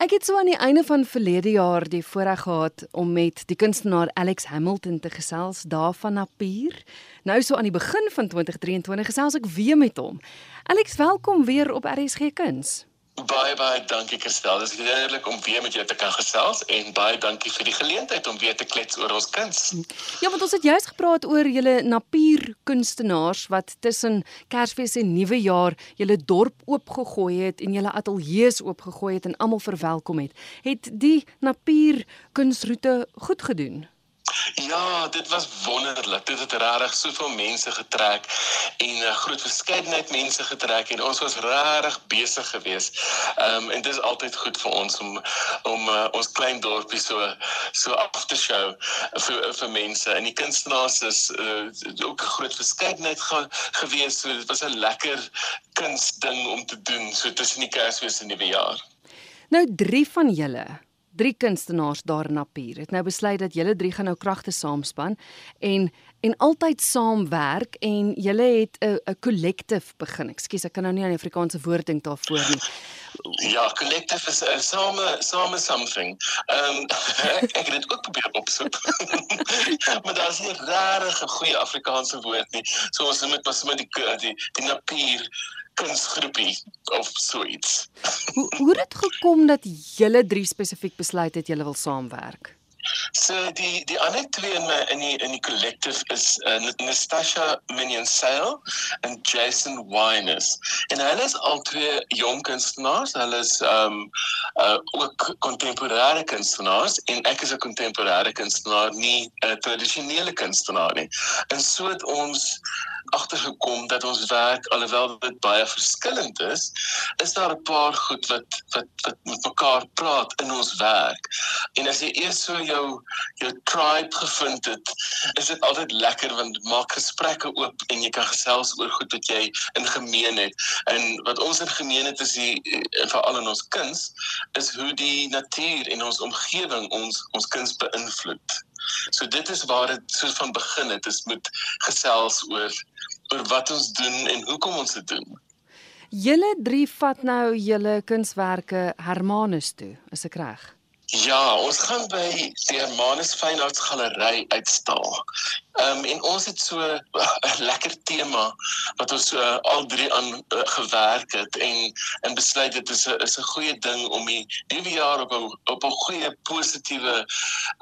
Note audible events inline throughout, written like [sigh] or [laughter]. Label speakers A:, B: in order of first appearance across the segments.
A: Ek het so aan die einde van verlede jaar die voorreg gehad om met die kunstenaar Alex Hamilton te gesels daar van Napier. Nou so aan die begin van 2023 gesels ek weer met hom. Alex, welkom weer op RSG Kuns.
B: Baie baie dankie Christel. Dit is heerlik om weer met jou te kan gesels en baie dankie vir die geleentheid om weer te klets oor ons kuns.
A: Ja, want ons het juist gepraat oor julle napier kunstenaars wat tussen Kersfees en Nuwejaar julle dorp oopgegooi het en julle ateljee's oopgegooi het en almal verwelkom het. Het die napier kunsroete goed gedoen?
B: Ja, dit was wonderlik. Dit het regtig soveel mense getrek en 'n uh, groot verskeidenheid mense getrek en ons was regtig besig geweest. Ehm um, en dit is altyd goed vir ons om om uh, ons klein dorpie so so af te show vir vir mense. En die kunstenaars is uh, ook 'n groot verskeidenheid ge, geweest. So dit was 'n lekker kunsding om te doen so tussen die Kersfees en die nuwe jaar.
A: Nou drie van julle drie kunstenaars daar in Napier het nou besluit dat julle drie gaan nou kragte saamspan en en altyd saamwerk en julle het 'n 'n collective begin. Ekskuus, ek kan nou nie aan die Afrikaanse woord dink daarvoor nie.
B: Ja, collective is 'n uh, same same something. Ehm um, [laughs] ek, ek het dit ook probeer opsoek. [laughs] maar daar is nie regtig 'n goeie Afrikaanse woord nie. So ons moet pas met die die, die Napier kunsgroepie of so iets.
A: hoe hoe het dit gekom dat julle drie spesifiek besluit het julle wil saamwerk?
B: So die die ander twee in my in die in die collective is uh, Natasha Minion Sale en Jason Wyness. En hulle is al twee jong kunstenaars. Hulle is ehm um, uh, ook kontemporêre kunstenaars en ek is 'n kontemporêre kunstenaar, nie 'n tradisionele kunstenaar nie. En so het ons agtergekom dat ons werk alhoewel dit baie verskillend is, is daar 'n paar goed wat wat wat met mekaar praat in ons werk. En as jy eers so jou jou tribe gevind het, is dit altyd lekker want maak gesprekke oop en jy kan gesels oor goed wat jy in gemeen het. En wat ons in gemeen het is die veral in ons kuns is hoe die natuur en ons omgewing ons ons kuns beïnvloed. So dit is waar dit soos van begin het, is met gesels oor oor wat ons doen en hoekom ons dit doen.
A: Julle drie vat nou julle kunswerke Hermanus toe, is ek reg?
B: Ja, ons gaan by die Hermanus Fynarts Galery uitstal. Ehm um, en ons het so [laughs] 'n lekker tema wat ons uh, al drie aan uh, gewerk het en en besluit dit is 'n is 'n goeie ding om die nuwe jaar op 'n op 'n goeie positiewe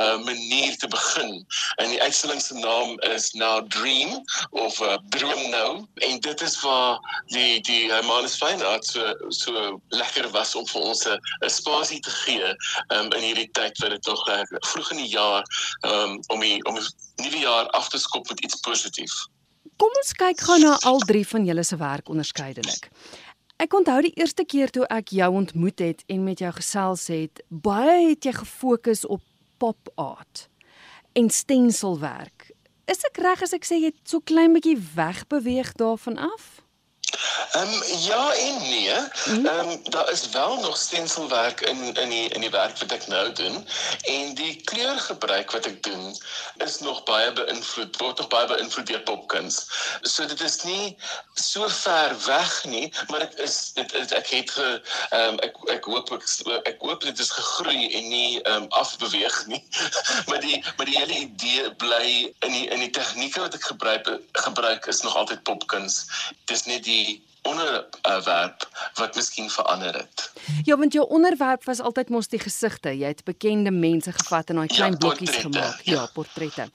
B: uh, manier te begin. En die uitstalling se naam is Now Dream of uh, Droom Nou en dit is waar die die Hermanus Fynarts so so lekker was om vir ons 'n spasie te gee um, in hierdie tyd wat dit nog uh, vroeg in die jaar um, om die om die nuwe jaar af te skop met iets positief.
A: Kom ons kyk gou na al drie van julle se werk onderskeidelik. Ek onthou die eerste keer toe ek jou ontmoet het en met jou gesels het, baie het jy gefokus op pop art en stenselwerk. Is ek reg as ek sê jy het so klein bietjie wegbeweeg daarvan af?
B: Ehm um, ja en nee. Mhm. Ehm um, daar is wel nog stenselwerk in in die in die werk wat ek nou doen en die kleurgebruik wat ek doen is nog baie beïnvloed word nog baie beïnvloed deur popkuns. So dit is nie so ver weg nie, maar dit is dit is ek het ge ehm um, ek ek hoop ek, ek hoop dit is gegroei en nie ehm um, afbeweeg nie. [laughs] maar die maar die hele idee bly in die in die tegnieke wat ek gebruik gebruik is nog altyd popkuns. Dis net die onderwerp wat miskien verander het.
A: Ja, want jou onderwerp was altyd mos die gesigte. Jy het bekende mense gevat en daai ja, klein ja, blokkies gemaak. Ja, ja portrette.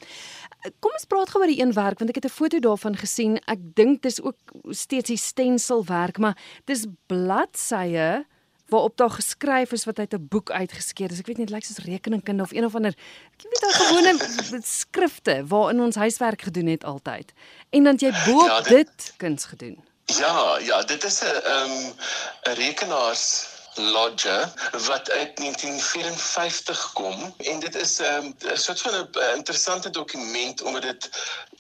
A: Kom ons praat gou oor die een werk want ek het 'n foto daarvan gesien. Ek dink dis ook steeds die stenselwerk, maar dis bladsye waarop daar geskryf is wat uit 'n boek uitgeskeer is. Ek weet nie, dit lyk soos rekeningkunde of een of ander ek weet daai gewone [laughs] skrifte waarin ons huiswerk gedoen het altyd. En dan jy bo ja, dit, dit kuns gedoen.
B: Ja, ja, dit is 'n ehm um, rekenaars lodge wat uit 1954 kom en dit is ehm, 'n um, soort van 'n interessante dokument omdat dit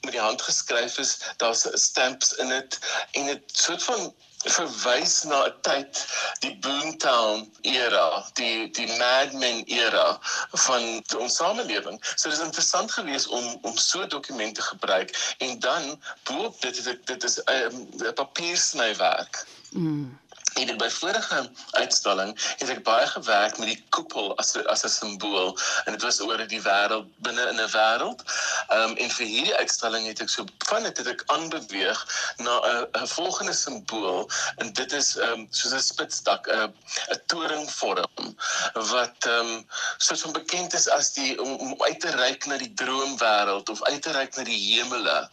B: met die hand geskryf is. Daar's stamps in dit en dit soort van verwys na 'n tyd die Boomtown era, die die Mad Men era van ons samelewing. So dit is interessant geweest om om so dokumente gebruik en dan boop dit dit, dit is 'n um, papiersnywerk. Mm. En in my vorige uitstalling het ek baie gewerk met die koepel as as 'n simbool en dit was oor die wêreld binne in 'n wêreld. Ehm um, en vir hierdie uitstalling het ek so van dit het ek aanbeweeg na 'n 'n volgende simbool en dit is ehm um, soos 'n spitsdak, 'n 'n toringvorm wat ehm um, soos van bekend is as die om, om uit te reik na die droomwêreld of uit te reik na die hemele.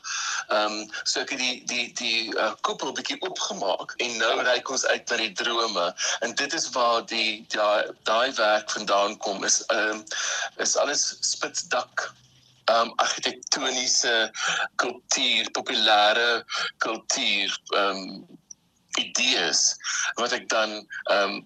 B: Ehm um, so ek het die die die uh, koepel bietjie oopgemaak en nou reik ons uit na die drome. En dit is waar die daai daai werk vandaan kom is ehm um, is alles spitsdak um argitektoniese kultuur, populêre kultuur, um idees. Wat ek dan um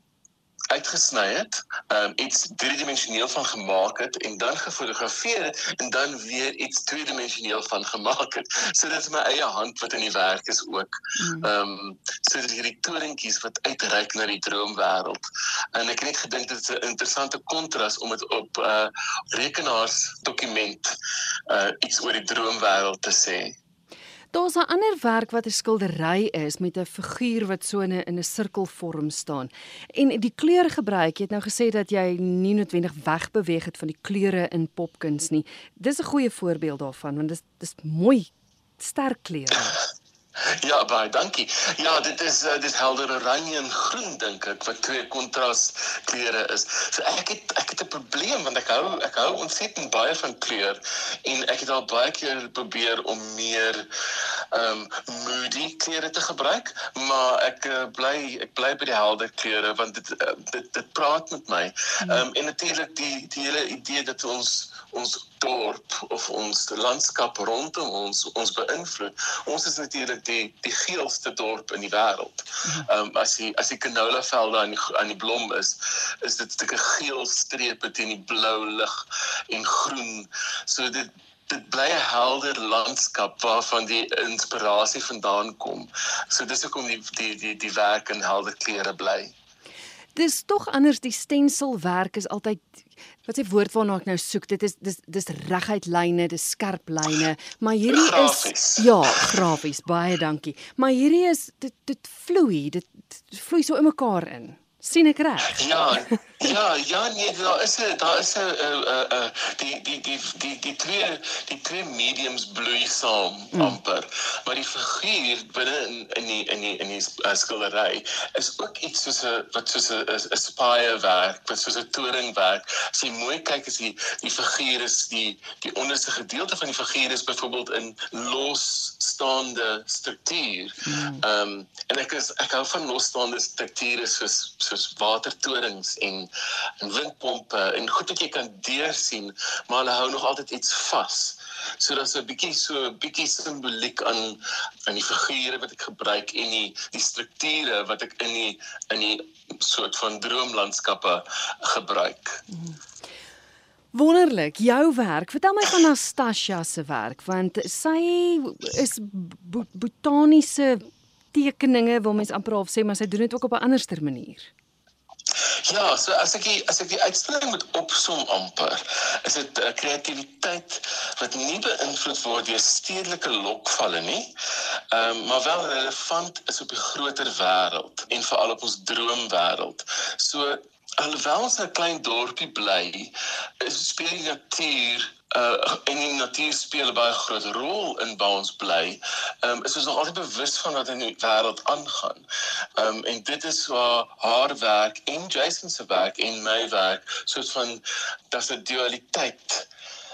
B: uitgesny het, um iets driedimensioneel van gemaak het en dan gefotografeer het en dan weer iets tweedimensioneel van gemaak het. So dit is my eie hand wat in die werk is ook. Hmm. Um so dit hierdie torentjies wat uitreik na die droomwêreld. En ek het net gedink dit is 'n interessante kontras om dit op 'n uh, rekenaarsdokument uh iets oor die droomwêreld te sê.
A: Daar's 'n ander werk wat 'n skildery is met 'n figuur wat so in 'n in 'n sirkelvorm staan. En die kleure gebruik, jy het nou gesê dat jy nie noodwendig wegbeweeg het van die kleure in popkuns nie. Dis 'n goeie voorbeeld daarvan want dis dis mooi sterk kleure. [laughs] [laughs]
B: Ja, baie dankie. Ja, dit is uh, dit helder oranje en groen dink ek wat twee kontras kleure is. So ek het ek het 'n probleem want ek hou ek hou ontsettend baie van kleur en ek het al baie keer probeer om meer ehm um, moody kleure te gebruik, maar ek uh, bly ek bly by die helder kleure want dit uh, dit dit praat met my. Hmm. Ehm um, en natuurlik die die hele idee dat ons ons dorp of ons landskap rondom ons ons beïnvloed. Ons is natuurlik die die geelste dorp in die wêreld. Ehm um, as jy as die canola velde aan die, aan die blom is, is dit 'n stukkie geel strepe teen die blou lig en groen. So dit dit bly 'n helder landskap waarvan die inspirasie vandaan kom. So dis hoekom die die die die werk in helder kleure bly.
A: Dis tog anders die stenselwerk is altyd wat se woord waarna ek nou soek? Dit is dis dis reguit lyne dis skerp lyne. Maar hierdie
B: grafies.
A: is ja grafies. Baie dankie. Maar hierdie is dit dit vloei dit, dit vloei so in mekaar in sien ek reg
B: ja Ja, ja nee, daar is 'n daar is 'n uh, uh, die die die die die twee die twee mediums bloei saam mm. amper. Maar die figuur binne in in die in die in die uh, skildery is ook iets soos 'n wat soos 'n 'n spire werk, wat soos 'n toring werk. As jy mooi kyk is die die figuur is die die onderste gedeelte van die figuur is byvoorbeeld in losstaande struktuur. Mm. Ehm mm. um, en ek is ek hou van losstaande strukture soos soos watertorings en en windpompe en goed wat jy kan deursien, maar hulle hou nog altyd iets vas. So daar's 'n bietjie so 'n bietjie simboliek aan aan die figure wat ek gebruik en die die strukture wat ek in die in die soort van droomlandskappe gebruik.
A: Wonderlik, jou werk. Vertel my van Nastasia se werk want sy is botaniese tekeninge wil mens amper half sê maar sy doen dit ook op 'n anderster manier.
B: Ja, so as ek die, as ek die uitstalling moet opsom amper, is dit 'n uh, kreatiwiteit wat nie beïnvloed word deur stedelike lokvalle nie. Um, maar wel relevant is op die groter wêreld en veral op ons droomwêreld. So alhoewel ons 'n klein dorpie bly, is speel die natuur uh en die natuur speel 'n baie groot rol in waar ons bly. Ehm um, is ons nog altyd bewus van wat in die wêreld aangaan. Ehm um, en dit is waar haar werk en Jason se werk en my werk soos van dat 'n dualiteit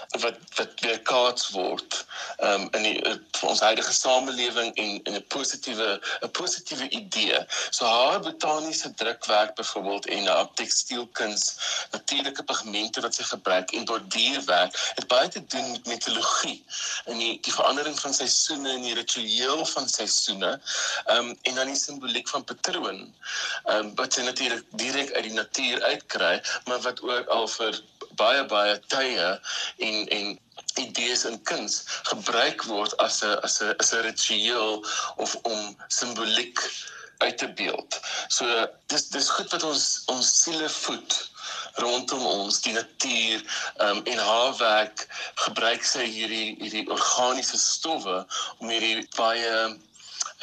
B: wat wat weer kaats word um, in die vir ons huidige samelewing en in 'n positiewe 'n positiewe idee. So haar botaniese drukwerk byvoorbeeld en haar tekstielkuns, natuurlike pigmente wat sy gebruik en bordierwerk het baie te doen met mitologie en die die verandering van seisoene en die ritueel van seisoene. Um en dan die simboliek van patroon. Um wat sy natuurlik direk uit die natuur uitkry, maar wat ook al vir baie baie tye en en idees in kuns gebruik word as 'n as 'n as 'n ritueel of om simboliek uit te beeld. So dis dis goed wat ons ons siele voed rondom ons die natuur um, en haar werk gebruik sy hierdie hierdie organiese stowwe om hierdie baie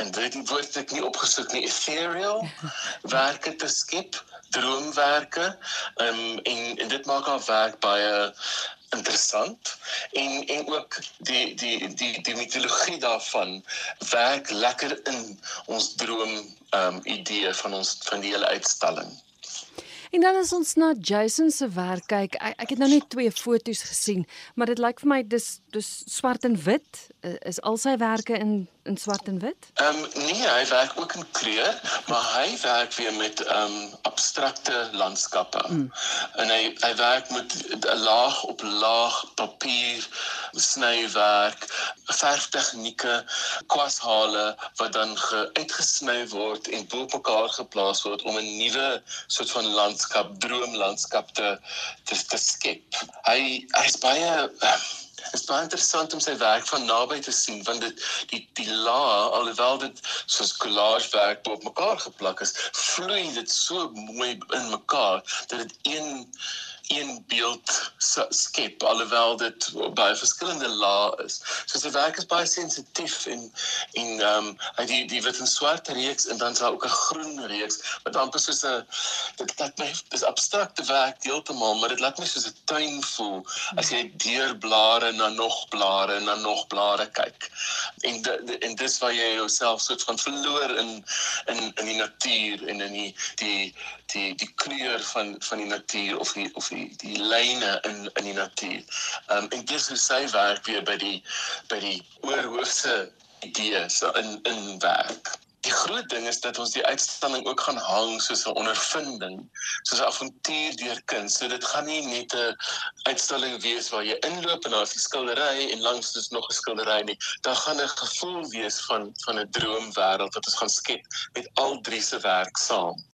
B: en dit word ek nie opgesoek nie ethereal [laughs] werke te skep, droomwerke. Um, en en dit maak haar werk baie interessant en en ook die die die die mitologie daarvan werk lekker in ons droom ehm um, idee van ons van die hele uitstalling.
A: En dan as ons na Jason se werk kyk, ek, ek het nou net twee foto's gesien, maar dit lyk vir my dis dis swart en wit. Is al sy werke in in swart en wit?
B: Ehm um, nee, hy werk ook in kleur, maar hy werk weer met ehm um, abstrakte landskappe. Mm. En hy hy werk met 'n laag op laag papier snywerk, verftegnieke, kwashale wat dan uitgesny word en bo mekaar geplaas word om 'n nuwe soort van landskap, droomlandskap te te, te skep. Hy hy's baie Dit is baie interessant om sy werk van naby te sien want dit die die la alhoewel dit soos collage werk op mekaar geplak is, vloei dit so mooi in mekaar dat dit een een beeld skep alhoewel dit baie verskillende lae is. So sy werk is baie sensitief en en ehm um, hy die die wit en swart reeks en dan daar ook 'n groen reeks wat amper soos 'n dit laat my dis abstrakte werk heeltemal, maar dit laat my soos 'n tuin voel as jy deur blare na nog blare en na nog blare kyk. En de, de, en dis waar jy jouself soort van verloor in in in die natuur en in die die die die kleur van van die natuur of die of die die lyne in in die natuur. Ehm um, en dis hoe sy werk weer by die by die oorhoofse idees in in werk. Die groot ding is dat ons die uitstalling ook gaan hang soos 'n ondervinding, soos 'n avontuur deur kuns. So dit gaan nie net 'n uitstalling wees waar jy inloop en daar is 'n skildery en langs is nog 'n skildery nie. Daar gaan 'n gevoel wees van van 'n droomwêreld wat ons gaan skep met al drie se werk saam.